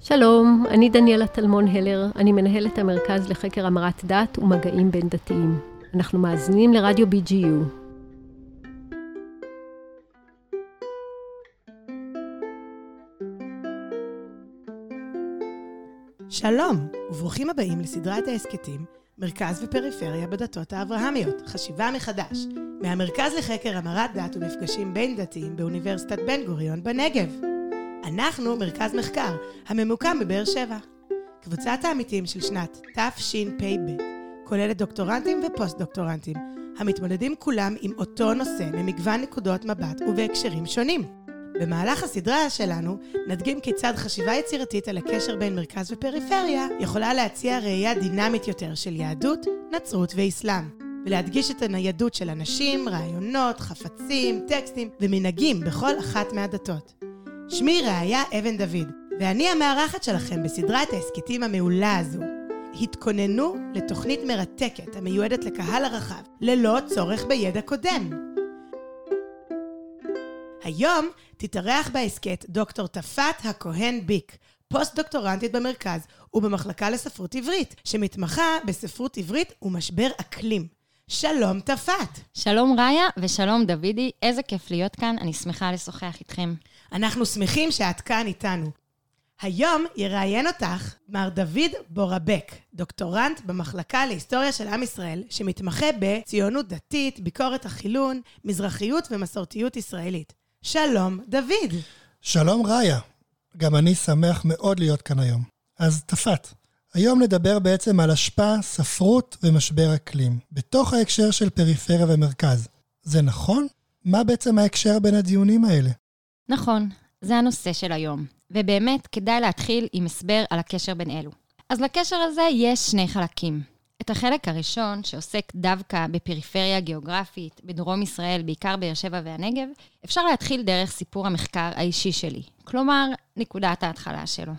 שלום, אני דניאלה טלמון הלר, אני מנהלת המרכז לחקר המרת דת ומגעים בין דתיים. אנחנו מאזינים לרדיו BGU. שלום, וברוכים הבאים לסדרת ההסכתים מרכז ופריפריה בדתות האברהמיות, חשיבה מחדש, מהמרכז לחקר המרת דת ומפגשים בין דתיים באוניברסיטת בן גוריון בנגב. אנחנו מרכז מחקר, הממוקם בבאר שבע. קבוצת העמיתים של שנת תשפ"ב כוללת דוקטורנטים ופוסט-דוקטורנטים, המתמודדים כולם עם אותו נושא ממגוון נקודות מבט ובהקשרים שונים. במהלך הסדרה שלנו נדגים כיצד חשיבה יצירתית על הקשר בין מרכז ופריפריה יכולה להציע ראייה דינמית יותר של יהדות, נצרות ואסלאם, ולהדגיש את הניידות של אנשים, רעיונות, חפצים, טקסטים ומנהגים בכל אחת מהדתות. שמי ראיה אבן דוד, ואני המארחת שלכם בסדרת ההסכתים המעולה הזו. התכוננו לתוכנית מרתקת המיועדת לקהל הרחב, ללא צורך בידע קודם. היום תתארח בהסכת דוקטור תפת הכהן ביק, פוסט-דוקטורנטית במרכז ובמחלקה לספרות עברית, שמתמחה בספרות עברית ומשבר אקלים. שלום תפת. שלום ראיה ושלום דוידי, איזה כיף להיות כאן, אני שמחה לשוחח איתכם. אנחנו שמחים שאת כאן איתנו. היום יראיין אותך מר דוד בורבק, דוקטורנט במחלקה להיסטוריה של עם ישראל, שמתמחה בציונות דתית, ביקורת החילון, מזרחיות ומסורתיות ישראלית. שלום, דוד. שלום, ראיה. גם אני שמח מאוד להיות כאן היום. אז תפת, היום נדבר בעצם על השפעה, ספרות ומשבר אקלים, בתוך ההקשר של פריפריה ומרכז. זה נכון? מה בעצם ההקשר בין הדיונים האלה? נכון, זה הנושא של היום, ובאמת כדאי להתחיל עם הסבר על הקשר בין אלו. אז לקשר הזה יש שני חלקים. את החלק הראשון, שעוסק דווקא בפריפריה גיאוגרפית, בדרום ישראל, בעיקר באר שבע והנגב, אפשר להתחיל דרך סיפור המחקר האישי שלי, כלומר, נקודת ההתחלה שלו.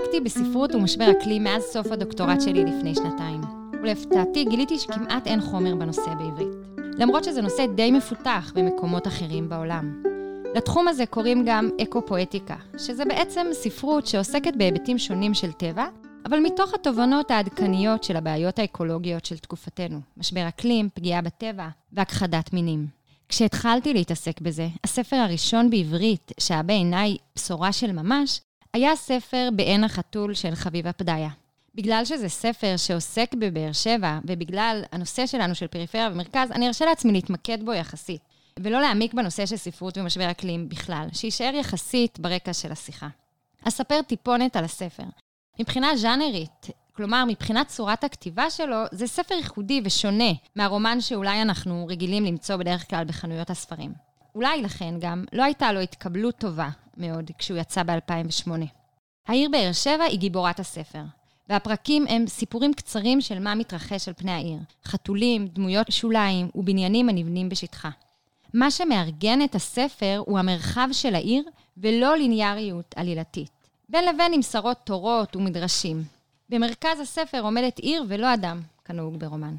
עסקתי בספרות ומשבר אקלים מאז סוף הדוקטורט שלי לפני שנתיים. ולהפתעתי גיליתי שכמעט אין חומר בנושא בעברית. למרות שזה נושא די מפותח במקומות אחרים בעולם. לתחום הזה קוראים גם אקו-פואטיקה, שזה בעצם ספרות שעוסקת בהיבטים שונים של טבע, אבל מתוך התובנות העדכניות של הבעיות האקולוגיות של תקופתנו, משבר אקלים, פגיעה בטבע והכחדת מינים. כשהתחלתי להתעסק בזה, הספר הראשון בעברית שהיה בעיניי בשורה של ממש, היה ספר בעין החתול של חביבה פדיה. בגלל שזה ספר שעוסק בבאר שבע, ובגלל הנושא שלנו של פריפריה ומרכז, אני ארשה לעצמי להתמקד בו יחסית, ולא להעמיק בנושא של ספרות ומשבר אקלים בכלל, שיישאר יחסית ברקע של השיחה. אספר טיפונת על הספר. מבחינה ז'אנרית, כלומר, מבחינת צורת הכתיבה שלו, זה ספר ייחודי ושונה מהרומן שאולי אנחנו רגילים למצוא בדרך כלל בחנויות הספרים. אולי לכן גם לא הייתה לו התקבלות טובה מאוד כשהוא יצא ב-2008. העיר באר שבע היא גיבורת הספר, והפרקים הם סיפורים קצרים של מה מתרחש על פני העיר. חתולים, דמויות שוליים ובניינים הנבנים בשטחה. מה שמארגן את הספר הוא המרחב של העיר ולא ליניאריות עלילתית. בין לבין עם שרות תורות ומדרשים. במרכז הספר עומדת עיר ולא אדם, כנהוג ברומן.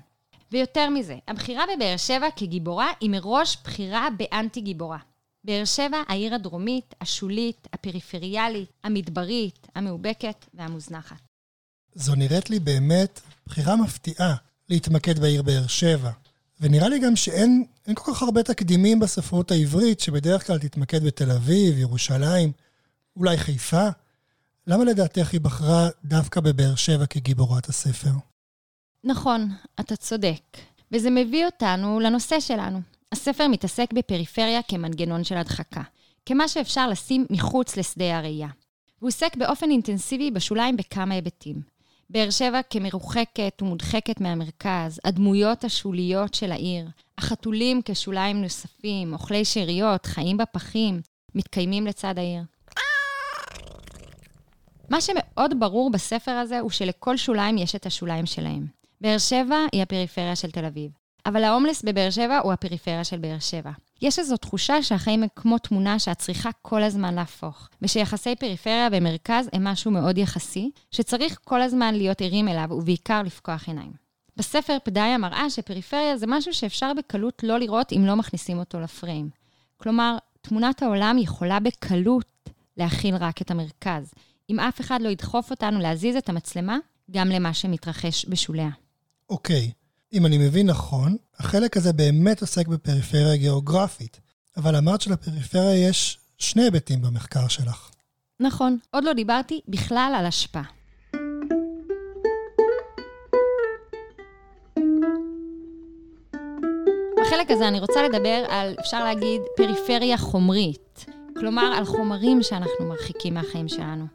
ויותר מזה, הבחירה בבאר שבע כגיבורה היא מראש בחירה באנטי-גיבורה. באר שבע, העיר הדרומית, השולית, הפריפריאלית, המדברית, המאובקת והמוזנחת. זו נראית לי באמת בחירה מפתיעה להתמקד בעיר באר שבע. ונראה לי גם שאין כל כך הרבה תקדימים בספרות העברית, שבדרך כלל תתמקד בתל אביב, ירושלים, אולי חיפה. למה לדעתך היא בחרה דווקא בבאר שבע כגיבורת הספר? נכון, אתה צודק. וזה מביא אותנו לנושא שלנו. הספר מתעסק בפריפריה כמנגנון של הדחקה, כמה שאפשר לשים מחוץ לשדה הראייה. הוא עוסק באופן אינטנסיבי בשוליים בכמה היבטים. באר שבע כמרוחקת ומודחקת מהמרכז, הדמויות השוליות של העיר, החתולים כשוליים נוספים, אוכלי שאריות, חיים בפחים, מתקיימים לצד העיר. מה שמאוד ברור בספר הזה הוא שלכל שוליים יש את השוליים שלהם. באר שבע היא הפריפריה של תל אביב, אבל ההומלס בבאר שבע הוא הפריפריה של באר שבע. יש איזו תחושה שהחיים הם כמו תמונה שאת צריכה כל הזמן להפוך, ושיחסי פריפריה ומרכז הם משהו מאוד יחסי, שצריך כל הזמן להיות ערים אליו, ובעיקר לפקוח עיניים. בספר פדאיה מראה שפריפריה זה משהו שאפשר בקלות לא לראות אם לא מכניסים אותו לפריים. כלומר, תמונת העולם יכולה בקלות להכיל רק את המרכז. אם אף אחד לא ידחוף אותנו להזיז את המצלמה, גם למה שמתרחש בשוליה. אוקיי, אם אני מבין נכון, החלק הזה באמת עוסק בפריפריה גיאוגרפית, אבל אמרת שלפריפריה יש שני היבטים במחקר שלך. נכון, עוד לא דיברתי בכלל על השפעה. בחלק הזה אני רוצה לדבר על, אפשר להגיד, פריפריה חומרית. כלומר, על חומרים שאנחנו מרחיקים מהחיים שלנו.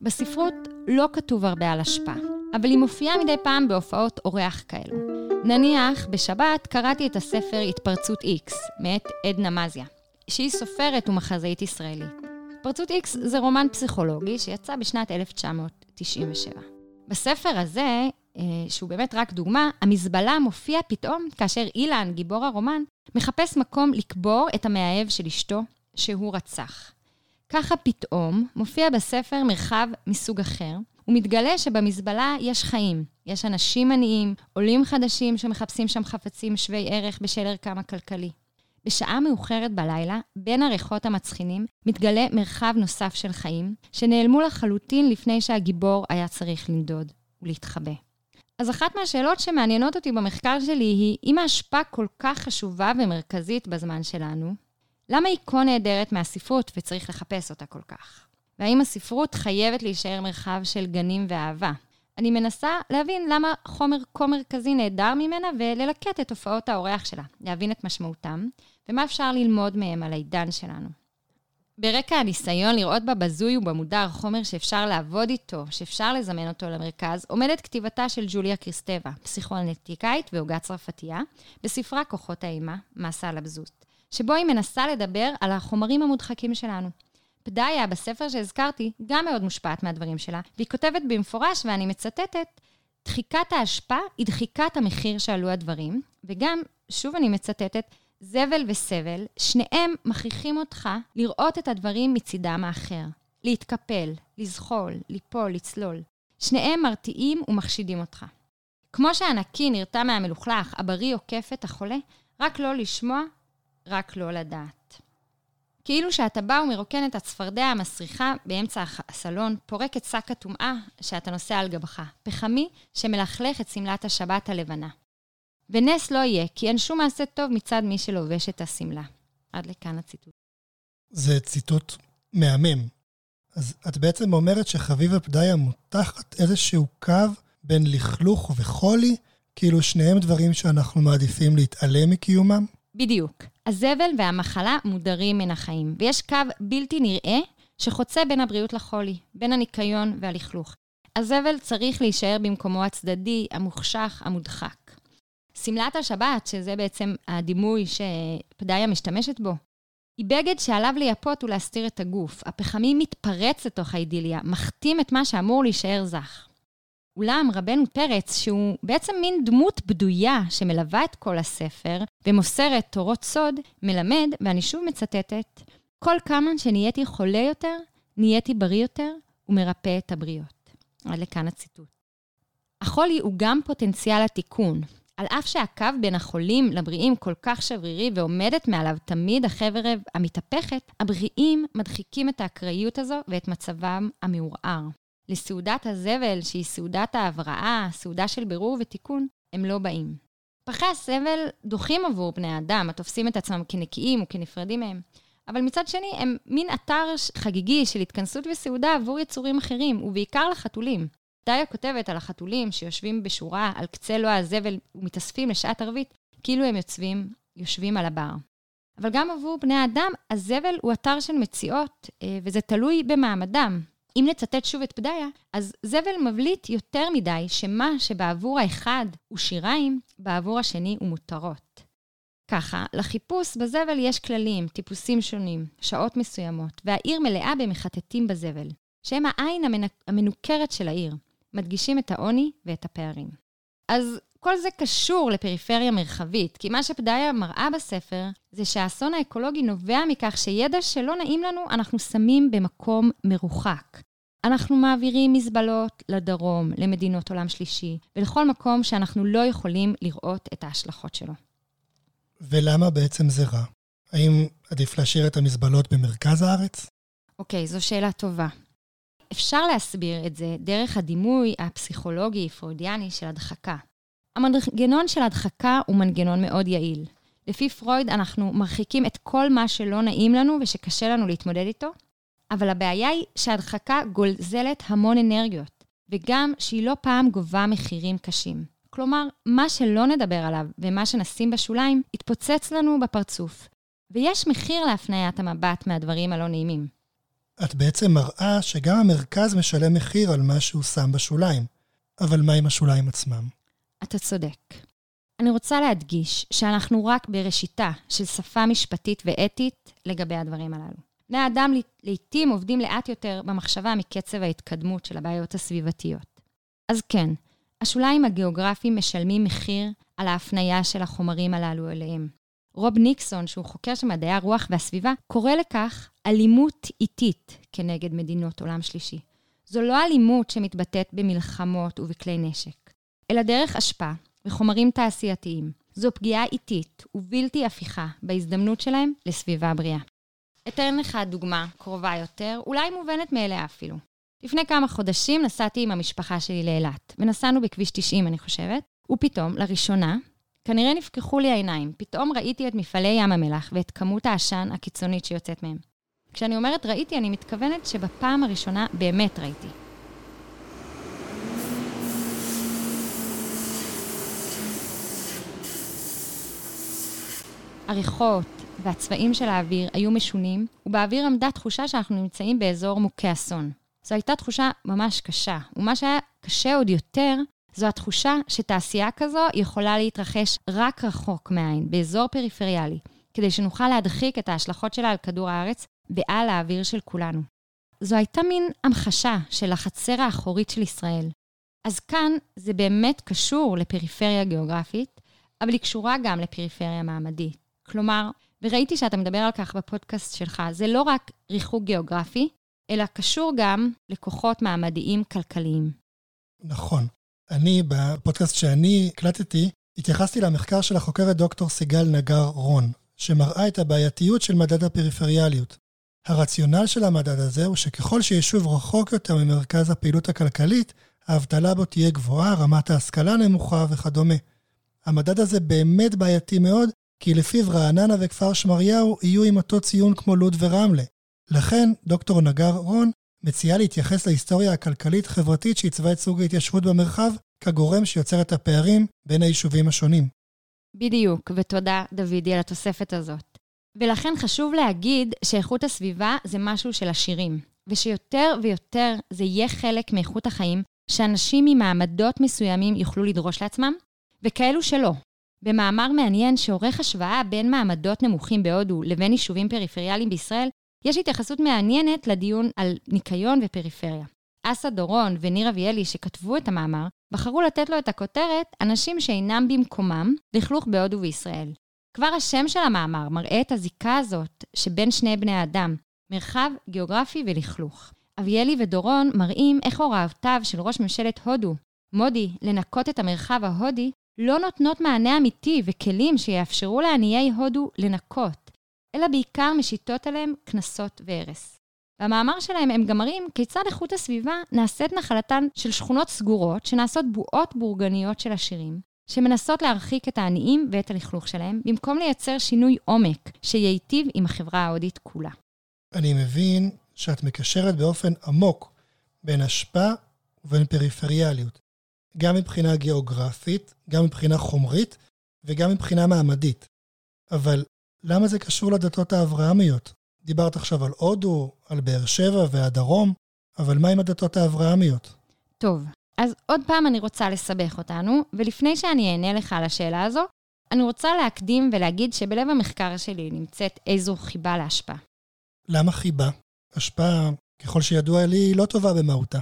בספרות לא כתוב הרבה על השפעה, אבל היא מופיעה מדי פעם בהופעות אורח כאלו. נניח, בשבת קראתי את הספר התפרצות X, מאת עדנה מזיה, שהיא סופרת ומחזאית ישראלית. התפרצות X זה רומן פסיכולוגי שיצא בשנת 1997. בספר הזה, אה, שהוא באמת רק דוגמה, המזבלה מופיע פתאום כאשר אילן, גיבור הרומן, מחפש מקום לקבור את המאהב של אשתו, שהוא רצח. ככה פתאום מופיע בספר מרחב מסוג אחר, ומתגלה שבמזבלה יש חיים. יש אנשים עניים, עולים חדשים שמחפשים שם חפצים שווי ערך בשל ערכם הכלכלי. בשעה מאוחרת בלילה, בין הריחות המצחינים, מתגלה מרחב נוסף של חיים, שנעלמו לחלוטין לפני שהגיבור היה צריך לנדוד ולהתחבא. אז אחת מהשאלות שמעניינות אותי במחקר שלי היא, אם ההשפעה כל כך חשובה ומרכזית בזמן שלנו, למה היא כה נעדרת מהספרות וצריך לחפש אותה כל כך? והאם הספרות חייבת להישאר מרחב של גנים ואהבה? אני מנסה להבין למה חומר כה מרכזי נעדר ממנה וללקט את תופעות האורח שלה, להבין את משמעותם, ומה אפשר ללמוד מהם על העידן שלנו. ברקע הניסיון לראות בבזוי ובמודר חומר שאפשר לעבוד איתו, שאפשר לזמן אותו למרכז, עומדת כתיבתה של ג'וליה קריסטבה, פסיכואנטיקאית והוגה צרפתייה, בספרה כוחות האימה, מסה על הבזות, שבו היא מנסה לדבר על החומרים המודחקים שלנו. פדאיה, בספר שהזכרתי, גם מאוד מושפעת מהדברים שלה, והיא כותבת במפורש, ואני מצטטת, דחיקת ההשפעה היא דחיקת המחיר שעלו הדברים, וגם, שוב אני מצטטת, זבל וסבל, שניהם מכריחים אותך לראות את הדברים מצידם האחר. להתקפל, לזחול, ליפול, לצלול. שניהם מרתיעים ומחשידים אותך. כמו שהנקי נרתע מהמלוכלך, הבריא עוקף את החולה, רק לא לשמוע, רק לא לדעת. כאילו שאתה בא ומרוקן את הצפרדע המסריחה באמצע הסלון, פורק את שק הטומאה שאתה נושא על גבך, פחמי שמלכלך את שמלת השבת הלבנה. ונס לא יהיה, כי אין שום מעשה טוב מצד מי שלובש את השמלה. עד לכאן הציטוט. זה ציטוט מהמם. אז את בעצם אומרת שחביבה פדאיה מותחת איזשהו קו בין לכלוך וחולי, כאילו שניהם דברים שאנחנו מעדיפים להתעלם מקיומם? בדיוק. הזבל והמחלה מודרים מן החיים, ויש קו בלתי נראה שחוצה בין הבריאות לחולי, בין הניקיון והלכלוך. הזבל צריך להישאר במקומו הצדדי, המוחשך, המודחק. שמלת השבת, שזה בעצם הדימוי שפדאיה משתמשת בו, היא בגד שעליו לייפות ולהסתיר את הגוף. הפחמי מתפרץ לתוך האידיליה, מכתים את מה שאמור להישאר זך. אולם רבנו פרץ, שהוא בעצם מין דמות בדויה שמלווה את כל הספר ומוסרת תורות סוד, מלמד, ואני שוב מצטטת, כל כמה שנהייתי חולה יותר, נהייתי בריא יותר ומרפא את הבריות. עד לכאן הציטוט. החולי הוא גם פוטנציאל התיקון, על אף שהקו בין החולים לבריאים כל כך שברירי ועומדת מעליו תמיד החבר'ה המתהפכת, הבריאים מדחיקים את האקראיות הזו ואת מצבם המעורער. לסעודת הזבל, שהיא סעודת ההבראה, סעודה של בירור ותיקון, הם לא באים. פחי הסבל דוחים עבור בני האדם, התופסים את עצמם כנקיים וכנפרדים מהם. אבל מצד שני, הם מין אתר חגיגי של התכנסות וסעודה עבור יצורים אחרים, ובעיקר לחתולים. דיה כותבת על החתולים שיושבים בשורה על קצה לוע הזבל ומתאספים לשעת ערבית, כאילו הם יוצבים, יושבים על הבר. אבל גם עבור בני האדם, הזבל הוא אתר של מציאות, אה, וזה תלוי במעמדם. אם נצטט שוב את פדאיה, אז זבל מבליט יותר מדי שמה שבעבור האחד הוא שיריים, בעבור השני הוא מותרות. ככה, לחיפוש בזבל יש כללים, טיפוסים שונים, שעות מסוימות, והעיר מלאה במחטטים בזבל, שהם העין המנוכרת של העיר. מדגישים את העוני ואת הפערים. אז כל זה קשור לפריפריה מרחבית, כי מה שפדאיה מראה בספר, זה שהאסון האקולוגי נובע מכך שידע שלא נעים לנו, אנחנו שמים במקום מרוחק. אנחנו מעבירים מזבלות לדרום, למדינות עולם שלישי, ולכל מקום שאנחנו לא יכולים לראות את ההשלכות שלו. ולמה בעצם זה רע? האם עדיף להשאיר את המזבלות במרכז הארץ? אוקיי, זו שאלה טובה. אפשר להסביר את זה דרך הדימוי הפסיכולוגי-פרוידיאני של הדחקה. המנגנון של הדחקה הוא מנגנון מאוד יעיל. לפי פרויד, אנחנו מרחיקים את כל מה שלא נעים לנו ושקשה לנו להתמודד איתו, אבל הבעיה היא שהדחקה גולזלת המון אנרגיות, וגם שהיא לא פעם גובה מחירים קשים. כלומר, מה שלא נדבר עליו ומה שנשים בשוליים, יתפוצץ לנו בפרצוף. ויש מחיר להפניית המבט מהדברים הלא נעימים. את בעצם מראה שגם המרכז משלם מחיר על מה שהוא שם בשוליים. אבל מה עם השוליים עצמם? אתה צודק. אני רוצה להדגיש שאנחנו רק בראשיתה של שפה משפטית ואתית לגבי הדברים הללו. בני האדם לעתים עובדים לאט יותר במחשבה מקצב ההתקדמות של הבעיות הסביבתיות. אז כן, השוליים הגיאוגרפיים משלמים מחיר על ההפניה של החומרים הללו אליהם. רוב ניקסון, שהוא חוקר של מדעי הרוח והסביבה, קורא לכך אלימות איטית כנגד מדינות עולם שלישי. זו לא אלימות שמתבטאת במלחמות ובכלי נשק, אלא דרך השפעה וחומרים תעשייתיים. זו פגיעה איטית ובלתי הפיכה בהזדמנות שלהם לסביבה בריאה. אתן לך דוגמה קרובה יותר, אולי מובנת מאליה אפילו. לפני כמה חודשים נסעתי עם המשפחה שלי לאילת, ונסענו בכביש 90, אני חושבת, ופתאום, לראשונה, כנראה נפקחו לי העיניים. פתאום ראיתי את מפעלי ים המלח ואת כמות העשן הקיצונית שיוצאת מהם. כשאני אומרת ראיתי, אני מתכוונת שבפעם הראשונה באמת ראיתי. הריחות והצבעים של האוויר היו משונים, ובאוויר עמדה תחושה שאנחנו נמצאים באזור מוכה אסון. זו הייתה תחושה ממש קשה, ומה שהיה קשה עוד יותר, זו התחושה שתעשייה כזו יכולה להתרחש רק רחוק מהעין, באזור פריפריאלי, כדי שנוכל להדחיק את ההשלכות שלה על כדור הארץ ועל האוויר של כולנו. זו הייתה מין המחשה של החצר האחורית של ישראל. אז כאן זה באמת קשור לפריפריה גיאוגרפית, אבל היא קשורה גם לפריפריה מעמדית. כלומר, וראיתי שאתה מדבר על כך בפודקאסט שלך, זה לא רק ריחוק גיאוגרפי, אלא קשור גם לכוחות מעמדיים כלכליים. נכון. אני, בפודקאסט שאני הקלטתי, התייחסתי למחקר של החוקרת דוקטור סיגל נגר רון, שמראה את הבעייתיות של מדד הפריפריאליות. הרציונל של המדד הזה הוא שככל שיישוב רחוק יותר ממרכז הפעילות הכלכלית, האבטלה בו תהיה גבוהה, רמת ההשכלה נמוכה וכדומה. המדד הזה באמת בעייתי מאוד, כי לפיו רעננה וכפר שמריהו יהיו עם אותו ציון כמו לוד ורמלה. לכן, דוקטור נגר רון מציעה להתייחס להיסטוריה הכלכלית-חברתית שעיצבה את סוג ההתיישבות במרחב כגורם שיוצר את הפערים בין היישובים השונים. בדיוק, ותודה, דודי, על התוספת הזאת. ולכן חשוב להגיד שאיכות הסביבה זה משהו של עשירים, ושיותר ויותר זה יהיה חלק מאיכות החיים שאנשים ממעמדות מסוימים יוכלו לדרוש לעצמם, וכאלו שלא. במאמר מעניין שעורך השוואה בין מעמדות נמוכים בהודו לבין יישובים פריפריאליים בישראל, יש התייחסות מעניינת לדיון על ניקיון ופריפריה. אסא דורון וניר אביאלי, שכתבו את המאמר, בחרו לתת לו את הכותרת "אנשים שאינם במקומם, לכלוך בהודו וישראל". כבר השם של המאמר מראה את הזיקה הזאת שבין שני בני האדם, מרחב גיאוגרפי ולכלוך. אביאלי ודורון מראים איך הוראותיו של ראש ממשלת הודו, מודי, לנקות את המרחב ההודי, לא נותנות מענה אמיתי וכלים שיאפשרו לעניי הודו לנקות, אלא בעיקר משיתות עליהם קנסות והרס. במאמר שלהם הם גם מראים כיצד איכות הסביבה נעשית נחלתן של שכונות סגורות שנעשות בועות בורגניות של עשירים, שמנסות להרחיק את העניים ואת הלכלוך שלהם, במקום לייצר שינוי עומק שייטיב עם החברה ההודית כולה. אני מבין שאת מקשרת באופן עמוק בין השפעה ובין פריפריאליות, גם מבחינה גיאוגרפית, גם מבחינה חומרית וגם מבחינה מעמדית. אבל למה זה קשור לדתות האברהמיות? דיברת עכשיו על הודו, על באר שבע והדרום, אבל מה עם הדתות האברהמיות? טוב, אז עוד פעם אני רוצה לסבך אותנו, ולפני שאני אענה לך על השאלה הזו, אני רוצה להקדים ולהגיד שבלב המחקר שלי נמצאת איזו חיבה להשפעה. למה חיבה? השפעה, ככל שידוע לי, היא לא טובה במהותה.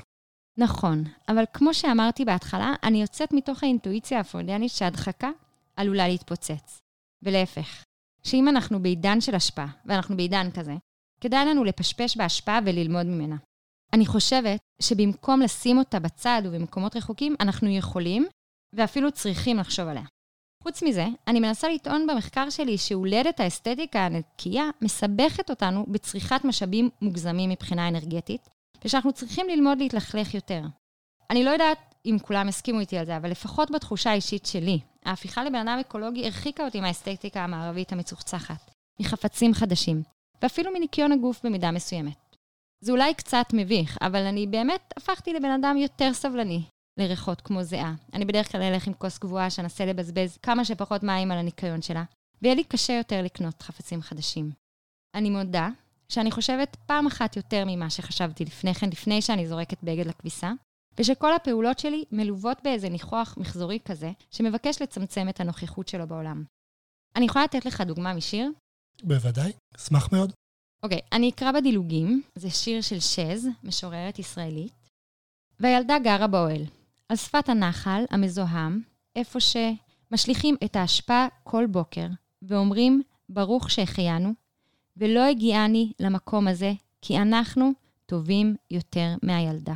נכון, אבל כמו שאמרתי בהתחלה, אני יוצאת מתוך האינטואיציה הפרוידיאנית שהדחקה עלולה להתפוצץ. ולהפך, שאם אנחנו בעידן של השפעה, ואנחנו בעידן כזה, כדאי לנו לפשפש בהשפעה וללמוד ממנה. אני חושבת שבמקום לשים אותה בצד ובמקומות רחוקים, אנחנו יכולים ואפילו צריכים לחשוב עליה. חוץ מזה, אני מנסה לטעון במחקר שלי שהולדת האסתטיקה הנקייה מסבכת אותנו בצריכת משאבים מוגזמים מבחינה אנרגטית, ושאנחנו צריכים ללמוד להתלכלך יותר. אני לא יודעת אם כולם הסכימו איתי על זה, אבל לפחות בתחושה האישית שלי, ההפיכה לבן אדם אקולוגי הרחיקה אותי מהאסתטיקה המערבית המצוחצחת, מחפצים חדשים, ואפילו מניקיון הגוף במידה מסוימת. זה אולי קצת מביך, אבל אני באמת הפכתי לבן אדם יותר סבלני לריחות כמו זיעה. אני בדרך כלל אלך עם כוס גבוהה שאנסה לבזבז כמה שפחות מים על הניקיון שלה, ויהיה לי קשה יותר לקנות חפצים חדשים. אני מודה שאני חושבת פעם אחת יותר ממה שחשבתי לפני כן, לפני שאני זורקת בגד לכביסה, ושכל הפעולות שלי מלוות באיזה ניחוח מחזורי כזה, שמבקש לצמצם את הנוכחות שלו בעולם. אני יכולה לתת לך דוגמה משיר? בוודאי, אשמח מאוד. אוקיי, okay, אני אקרא בדילוגים, זה שיר של שז, משוררת ישראלית. והילדה גרה באוהל, על שפת הנחל המזוהם, איפה שמשליכים את האשפה כל בוקר, ואומרים, ברוך שהחיינו, ולא הגיעני למקום הזה, כי אנחנו טובים יותר מהילדה.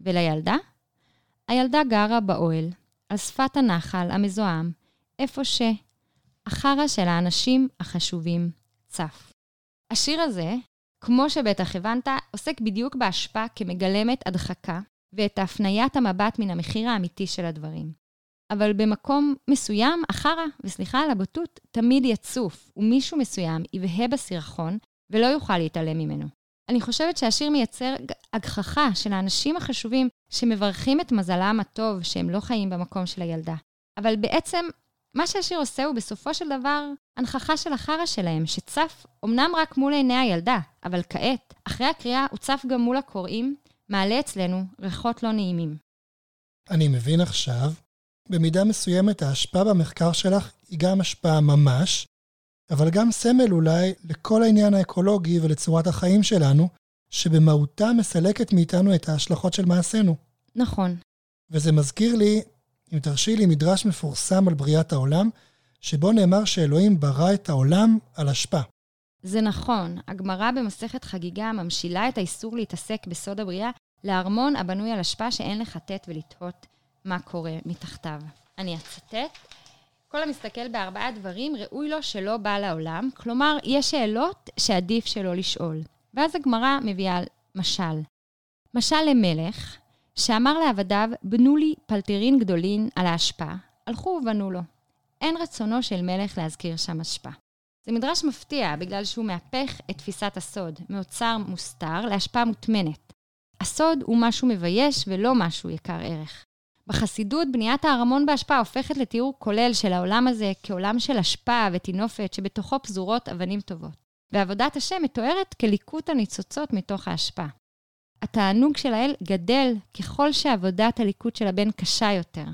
ולילדה? הילדה גרה באוהל, על שפת הנחל המזוהם, איפה שהחרא של האנשים החשובים צף. השיר הזה, כמו שבטח הבנת, עוסק בדיוק בהשפעה כמגלמת הדחקה ואת הפניית המבט מן המחיר האמיתי של הדברים. אבל במקום מסוים, החרא, וסליחה על הבוטות, תמיד יצוף, ומישהו מסוים יבהה בסירחון ולא יוכל להתעלם ממנו. אני חושבת שהשיר מייצר הגחכה של האנשים החשובים שמברכים את מזלם הטוב שהם לא חיים במקום של הילדה. אבל בעצם, מה שהשיר עושה הוא בסופו של דבר הנכחה של החרא שלהם, שצף אמנם רק מול עיני הילדה, אבל כעת, אחרי הקריאה, הוא צף גם מול הקוראים, מעלה אצלנו ריחות לא נעימים. אני מבין עכשיו. במידה מסוימת ההשפעה במחקר שלך היא גם השפעה ממש, אבל גם סמל אולי לכל העניין האקולוגי ולצורת החיים שלנו, שבמהותה מסלקת מאיתנו את ההשלכות של מעשינו. נכון. וזה מזכיר לי, אם תרשי לי, מדרש מפורסם על בריאת העולם, שבו נאמר שאלוהים ברא את העולם על אשפה. זה נכון, הגמרא במסכת חגיגה ממשילה את האיסור להתעסק בסוד הבריאה לארמון הבנוי על אשפה שאין לחטט ולתהות מה קורה מתחתיו. אני אצטט. כל המסתכל בארבעה דברים, ראוי לו שלא בא לעולם. כלומר, יש שאלות שעדיף שלא לשאול. ואז הגמרא מביאה משל. משל למלך, שאמר לעבדיו, בנו לי פלטרין גדולין על האשפה. הלכו ובנו לו. אין רצונו של מלך להזכיר שם אשפה. זה מדרש מפתיע, בגלל שהוא מהפך את תפיסת הסוד, מאוצר מוסתר להשפעה מוטמנת. הסוד הוא משהו מבייש ולא משהו יקר ערך. בחסידות, בניית הארמון בהשפעה הופכת לתיאור כולל של העולם הזה כעולם של השפעה וטינופת שבתוכו פזורות אבנים טובות. ועבודת השם מתוארת כליקוט הניצוצות מתוך ההשפעה. התענוג של האל גדל ככל שעבודת הליקוט של הבן קשה יותר.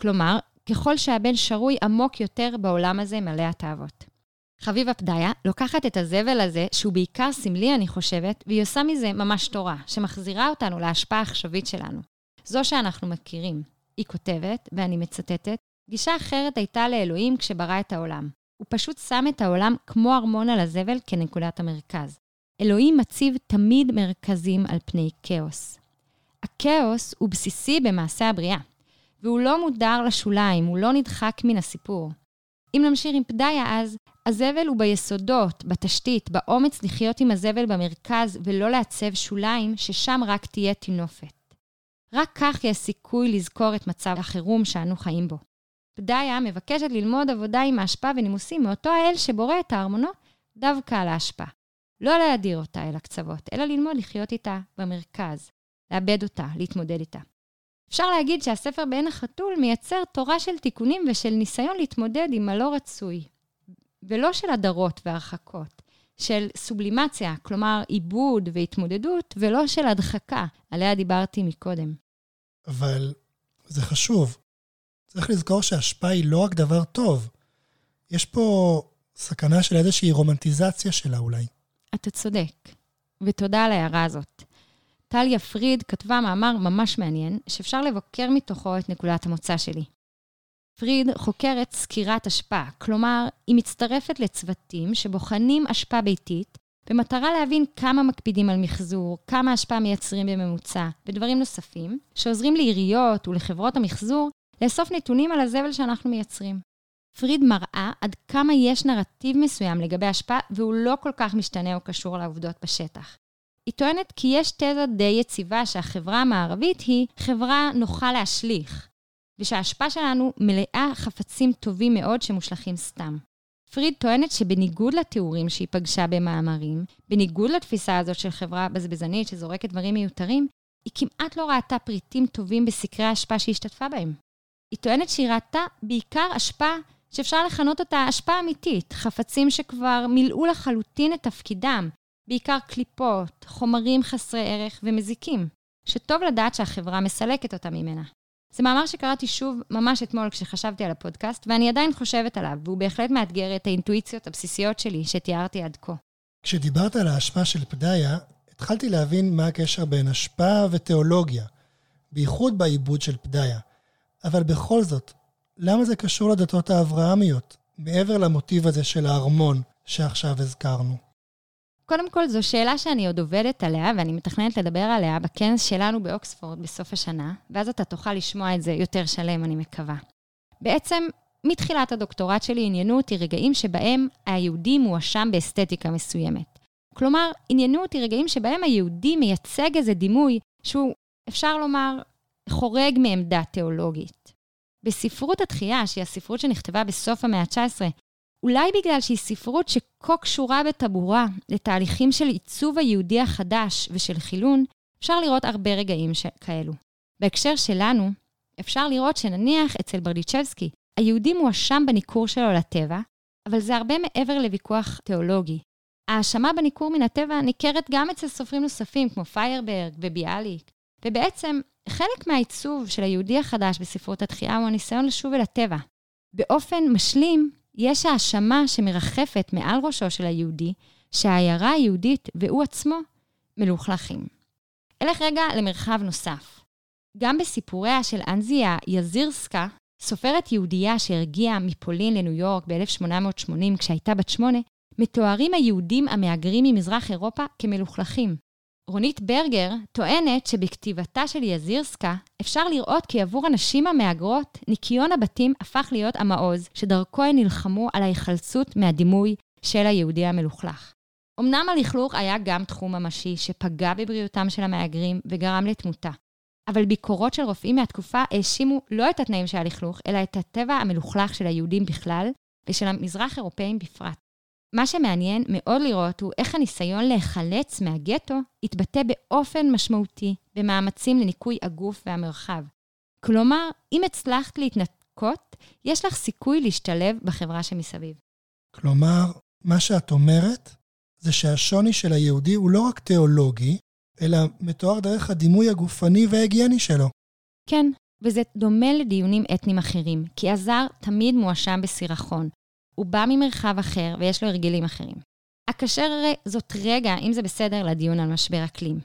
כלומר, ככל שהבן שרוי עמוק יותר בעולם הזה מלא התאוות. חביבה פדיה לוקחת את הזבל הזה, שהוא בעיקר סמלי, אני חושבת, והיא עושה מזה ממש תורה, שמחזירה אותנו להשפעה העכשווית שלנו. זו שאנחנו מכירים. היא כותבת, ואני מצטטת, גישה אחרת הייתה לאלוהים כשברא את העולם. הוא פשוט שם את העולם כמו ארמון על הזבל כנקודת המרכז. אלוהים מציב תמיד מרכזים על פני כאוס. הכאוס הוא בסיסי במעשה הבריאה, והוא לא מודר לשוליים, הוא לא נדחק מן הסיפור. אם נמשיך עם פדיה אז, הזבל הוא ביסודות, בתשתית, באומץ לחיות עם הזבל במרכז ולא לעצב שוליים, ששם רק תהיה טינופת. רק כך יש סיכוי לזכור את מצב החירום שאנו חיים בו. פדיה מבקשת ללמוד עבודה עם ההשפעה ונימוסים מאותו האל שבורא את הארמונות דווקא על ההשפעה. לא להדיר אותה אל הקצוות, אלא ללמוד לחיות איתה במרכז, לאבד אותה, להתמודד איתה. אפשר להגיד שהספר בעין החתול מייצר תורה של תיקונים ושל ניסיון להתמודד עם הלא רצוי, ולא של הדרות והרחקות, של סובלימציה, כלומר עיבוד והתמודדות, ולא של הדחקה, עליה דיברתי מקודם. אבל זה חשוב. צריך לזכור שהשפעה היא לא רק דבר טוב. יש פה סכנה של איזושהי רומנטיזציה שלה אולי. אתה צודק, ותודה על ההערה הזאת. טליה פריד כתבה מאמר ממש מעניין, שאפשר לבקר מתוכו את נקודת המוצא שלי. פריד חוקרת סקירת אשפה, כלומר, היא מצטרפת לצוותים שבוחנים אשפה ביתית במטרה להבין כמה מקפידים על מחזור, כמה אשפה מייצרים בממוצע, ודברים נוספים, שעוזרים לעיריות ולחברות המחזור לאסוף נתונים על הזבל שאנחנו מייצרים. פריד מראה עד כמה יש נרטיב מסוים לגבי אשפה, והוא לא כל כך משתנה או קשור לעובדות בשטח. היא טוענת כי יש תזה די יציבה שהחברה המערבית היא חברה נוחה להשליך, ושההשפעה שלנו מלאה חפצים טובים מאוד שמושלכים סתם. פריד טוענת שבניגוד לתיאורים שהיא פגשה במאמרים, בניגוד לתפיסה הזאת של חברה בזבזנית שזורקת דברים מיותרים, היא כמעט לא ראתה פריטים טובים בסקרי האשפה שהשתתפה בהם. היא טוענת שהיא ראתה בעיקר אשפה שאפשר לכנות אותה אשפה אמיתית, חפצים שכבר מילאו לחלוטין את תפקידם, בעיקר קליפות, חומרים חסרי ערך ומזיקים, שטוב לדעת שהחברה מסלקת אותם ממנה. זה מאמר שקראתי שוב ממש אתמול כשחשבתי על הפודקאסט, ואני עדיין חושבת עליו, והוא בהחלט מאתגר את האינטואיציות הבסיסיות שלי שתיארתי עד כה. כשדיברת על האשפה של פדאיה, התחלתי להבין מה הקשר בין אשפה ותיאולוגיה, בייחוד בעיבוד של פדאיה. אבל בכל זאת, למה זה קשור לדתות האברהמיות, מעבר למוטיב הזה של הארמון שעכשיו הזכרנו? קודם כל, זו שאלה שאני עוד עובדת עליה, ואני מתכננת לדבר עליה בכנס שלנו באוקספורד בסוף השנה, ואז אתה תוכל לשמוע את זה יותר שלם, אני מקווה. בעצם, מתחילת הדוקטורט שלי עניינו אותי רגעים שבהם היהודי מואשם באסתטיקה מסוימת. כלומר, עניינו אותי רגעים שבהם היהודי מייצג איזה דימוי שהוא, אפשר לומר, חורג מעמדה תיאולוגית. בספרות התחייה, שהיא הספרות שנכתבה בסוף המאה ה-19, אולי בגלל שהיא ספרות שכה קשורה בטבורה לתהליכים של עיצוב היהודי החדש ושל חילון, אפשר לראות הרבה רגעים ש... כאלו. בהקשר שלנו, אפשר לראות שנניח אצל ברדיצ'בסקי, היהודי מואשם בניכור שלו לטבע, אבל זה הרבה מעבר לוויכוח תיאולוגי. ההאשמה בניכור מן הטבע ניכרת גם אצל סופרים נוספים כמו פיירברג וביאליק, ובעצם חלק מהעיצוב של היהודי החדש בספרות התחייה הוא הניסיון לשוב אל הטבע. באופן משלים, יש האשמה שמרחפת מעל ראשו של היהודי, שהעיירה היהודית והוא עצמו מלוכלכים. אלך רגע למרחב נוסף. גם בסיפוריה של אנזיה יזירסקה, סופרת יהודייה שהרגיעה מפולין לניו יורק ב-1880 כשהייתה בת שמונה, מתוארים היהודים המהגרים ממזרח אירופה כמלוכלכים. רונית ברגר טוענת שבכתיבתה של יזירסקה אפשר לראות כי עבור הנשים המהגרות, ניקיון הבתים הפך להיות המעוז שדרכו הן נלחמו על ההיחלצות מהדימוי של היהודי המלוכלך. אמנם הלכלוך היה גם תחום ממשי שפגע בבריאותם של המהגרים וגרם לתמותה, אבל ביקורות של רופאים מהתקופה האשימו לא את התנאים של הלכלוך, אלא את הטבע המלוכלך של היהודים בכלל ושל המזרח אירופאים בפרט. מה שמעניין מאוד לראות הוא איך הניסיון להיחלץ מהגטו התבטא באופן משמעותי במאמצים לניקוי הגוף והמרחב. כלומר, אם הצלחת להתנקות, יש לך סיכוי להשתלב בחברה שמסביב. כלומר, מה שאת אומרת זה שהשוני של היהודי הוא לא רק תיאולוגי, אלא מתואר דרך הדימוי הגופני וההיגייני שלו. כן, וזה דומה לדיונים אתניים אחרים, כי הזר תמיד מואשם בסירחון, הוא בא ממרחב אחר ויש לו הרגלים אחרים. אקשר זאת רגע, אם זה בסדר, לדיון על משבר אקלים.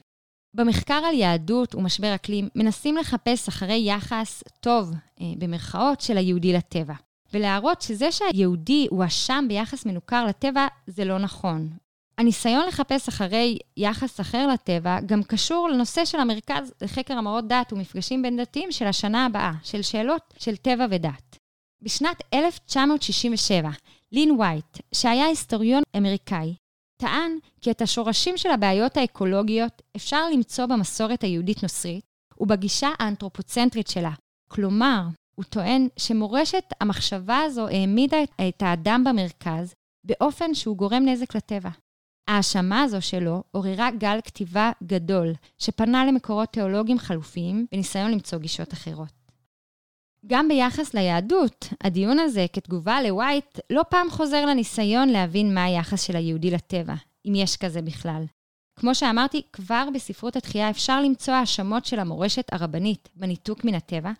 במחקר על יהדות ומשבר אקלים מנסים לחפש אחרי יחס טוב, אה, במרכאות, של היהודי לטבע. ולהראות שזה שהיהודי הואשם ביחס מנוכר לטבע, זה לא נכון. הניסיון לחפש אחרי יחס אחר לטבע גם קשור לנושא של המרכז לחקר המראות דת ומפגשים בין דתיים של השנה הבאה, של שאלות של טבע ודת. בשנת 1967, לין וייט, שהיה היסטוריון אמריקאי, טען כי את השורשים של הבעיות האקולוגיות אפשר למצוא במסורת היהודית-נוצרית ובגישה האנתרופוצנטרית שלה. כלומר, הוא טוען שמורשת המחשבה הזו העמידה את האדם במרכז באופן שהוא גורם נזק לטבע. ההאשמה הזו שלו עוררה גל כתיבה גדול, שפנה למקורות תיאולוגיים חלופיים בניסיון למצוא גישות אחרות. גם ביחס ליהדות, הדיון הזה כתגובה לווייט לא פעם חוזר לניסיון להבין מה היחס של היהודי לטבע, אם יש כזה בכלל. כמו שאמרתי, כבר בספרות התחייה אפשר למצוא האשמות של המורשת הרבנית בניתוק מן הטבע,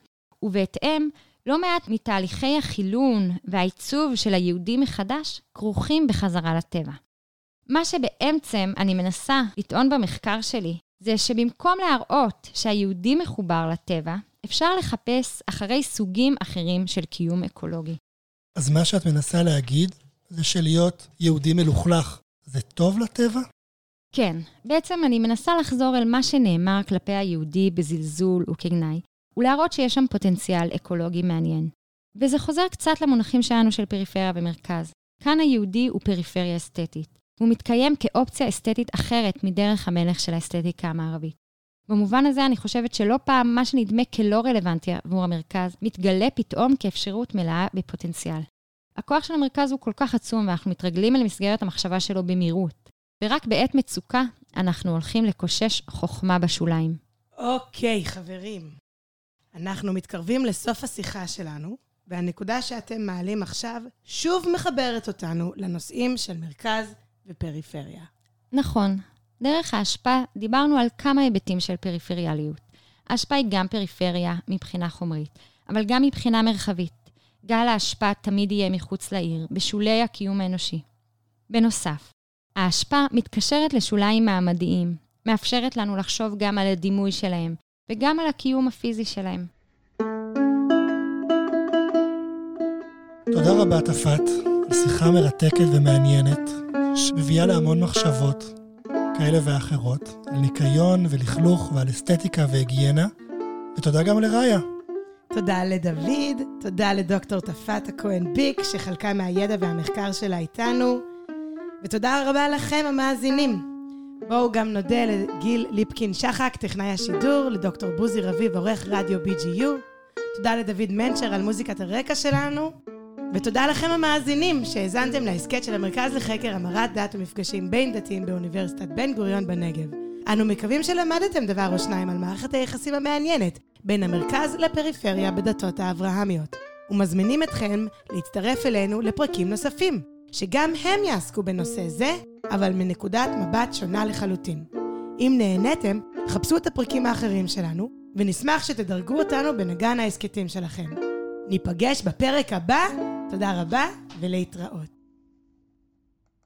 ובהתאם, לא מעט מתהליכי החילון והעיצוב של היהודי מחדש כרוכים בחזרה לטבע. מה שבעצם אני מנסה לטעון במחקר שלי, זה שבמקום להראות שהיהודי מחובר לטבע, אפשר לחפש אחרי סוגים אחרים של קיום אקולוגי. אז מה שאת מנסה להגיד זה שלהיות יהודי מלוכלך זה טוב לטבע? כן, בעצם אני מנסה לחזור אל מה שנאמר כלפי היהודי בזלזול וכגנאי, ולהראות שיש שם פוטנציאל אקולוגי מעניין. וזה חוזר קצת למונחים שלנו של פריפריה ומרכז. כאן היהודי הוא פריפריה אסתטית. הוא מתקיים כאופציה אסתטית אחרת מדרך המלך של האסתטיקה המערבית. במובן הזה אני חושבת שלא פעם מה שנדמה כלא רלוונטי עבור המרכז, מתגלה פתאום כאפשרות מלאה בפוטנציאל. הכוח של המרכז הוא כל כך עצום ואנחנו מתרגלים אל מסגרת המחשבה שלו במהירות. ורק בעת מצוקה אנחנו הולכים לקושש חוכמה בשוליים. אוקיי, חברים. אנחנו מתקרבים לסוף השיחה שלנו, והנקודה שאתם מעלים עכשיו שוב מחברת אותנו לנושאים של מרכז ופריפריה. נכון. דרך ההשפעה דיברנו על כמה היבטים של פריפריאליות. ההשפעה היא גם פריפריה מבחינה חומרית, אבל גם מבחינה מרחבית. גל ההשפעה תמיד יהיה מחוץ לעיר, בשולי הקיום האנושי. בנוסף, ההשפעה מתקשרת לשוליים מעמדיים, מאפשרת לנו לחשוב גם על הדימוי שלהם, וגם על הקיום הפיזי שלהם. תודה רבה, תפת, על שיחה מרתקת ומעניינת, שמביאה להמון מחשבות כאלה ואחרות, על ניקיון ולכלוך ועל אסתטיקה והיגיינה, ותודה גם לראיה. תודה לדוד, תודה לדוקטור תפת הכהן ביק, שחלקה מהידע והמחקר שלה איתנו, ותודה רבה לכם, המאזינים. בואו גם נודה לגיל ליפקין שחק, טכנאי השידור, לדוקטור בוזי רביב, עורך רדיו BGU. תודה לדוד מנצ'ר על מוזיקת הרקע שלנו. ותודה לכם המאזינים שהאזנתם להסכת של המרכז לחקר המרת דת ומפגשים בין דתיים באוניברסיטת בן גוריון בנגב. אנו מקווים שלמדתם דבר או שניים על מערכת היחסים המעניינת בין המרכז לפריפריה בדתות האברהמיות, ומזמינים אתכם להצטרף אלינו לפרקים נוספים, שגם הם יעסקו בנושא זה, אבל מנקודת מבט שונה לחלוטין. אם נהניתם, חפשו את הפרקים האחרים שלנו, ונשמח שתדרגו אותנו בנגן ההסכתים שלכם. ניפגש בפרק הבא, תודה רבה ולהתראות.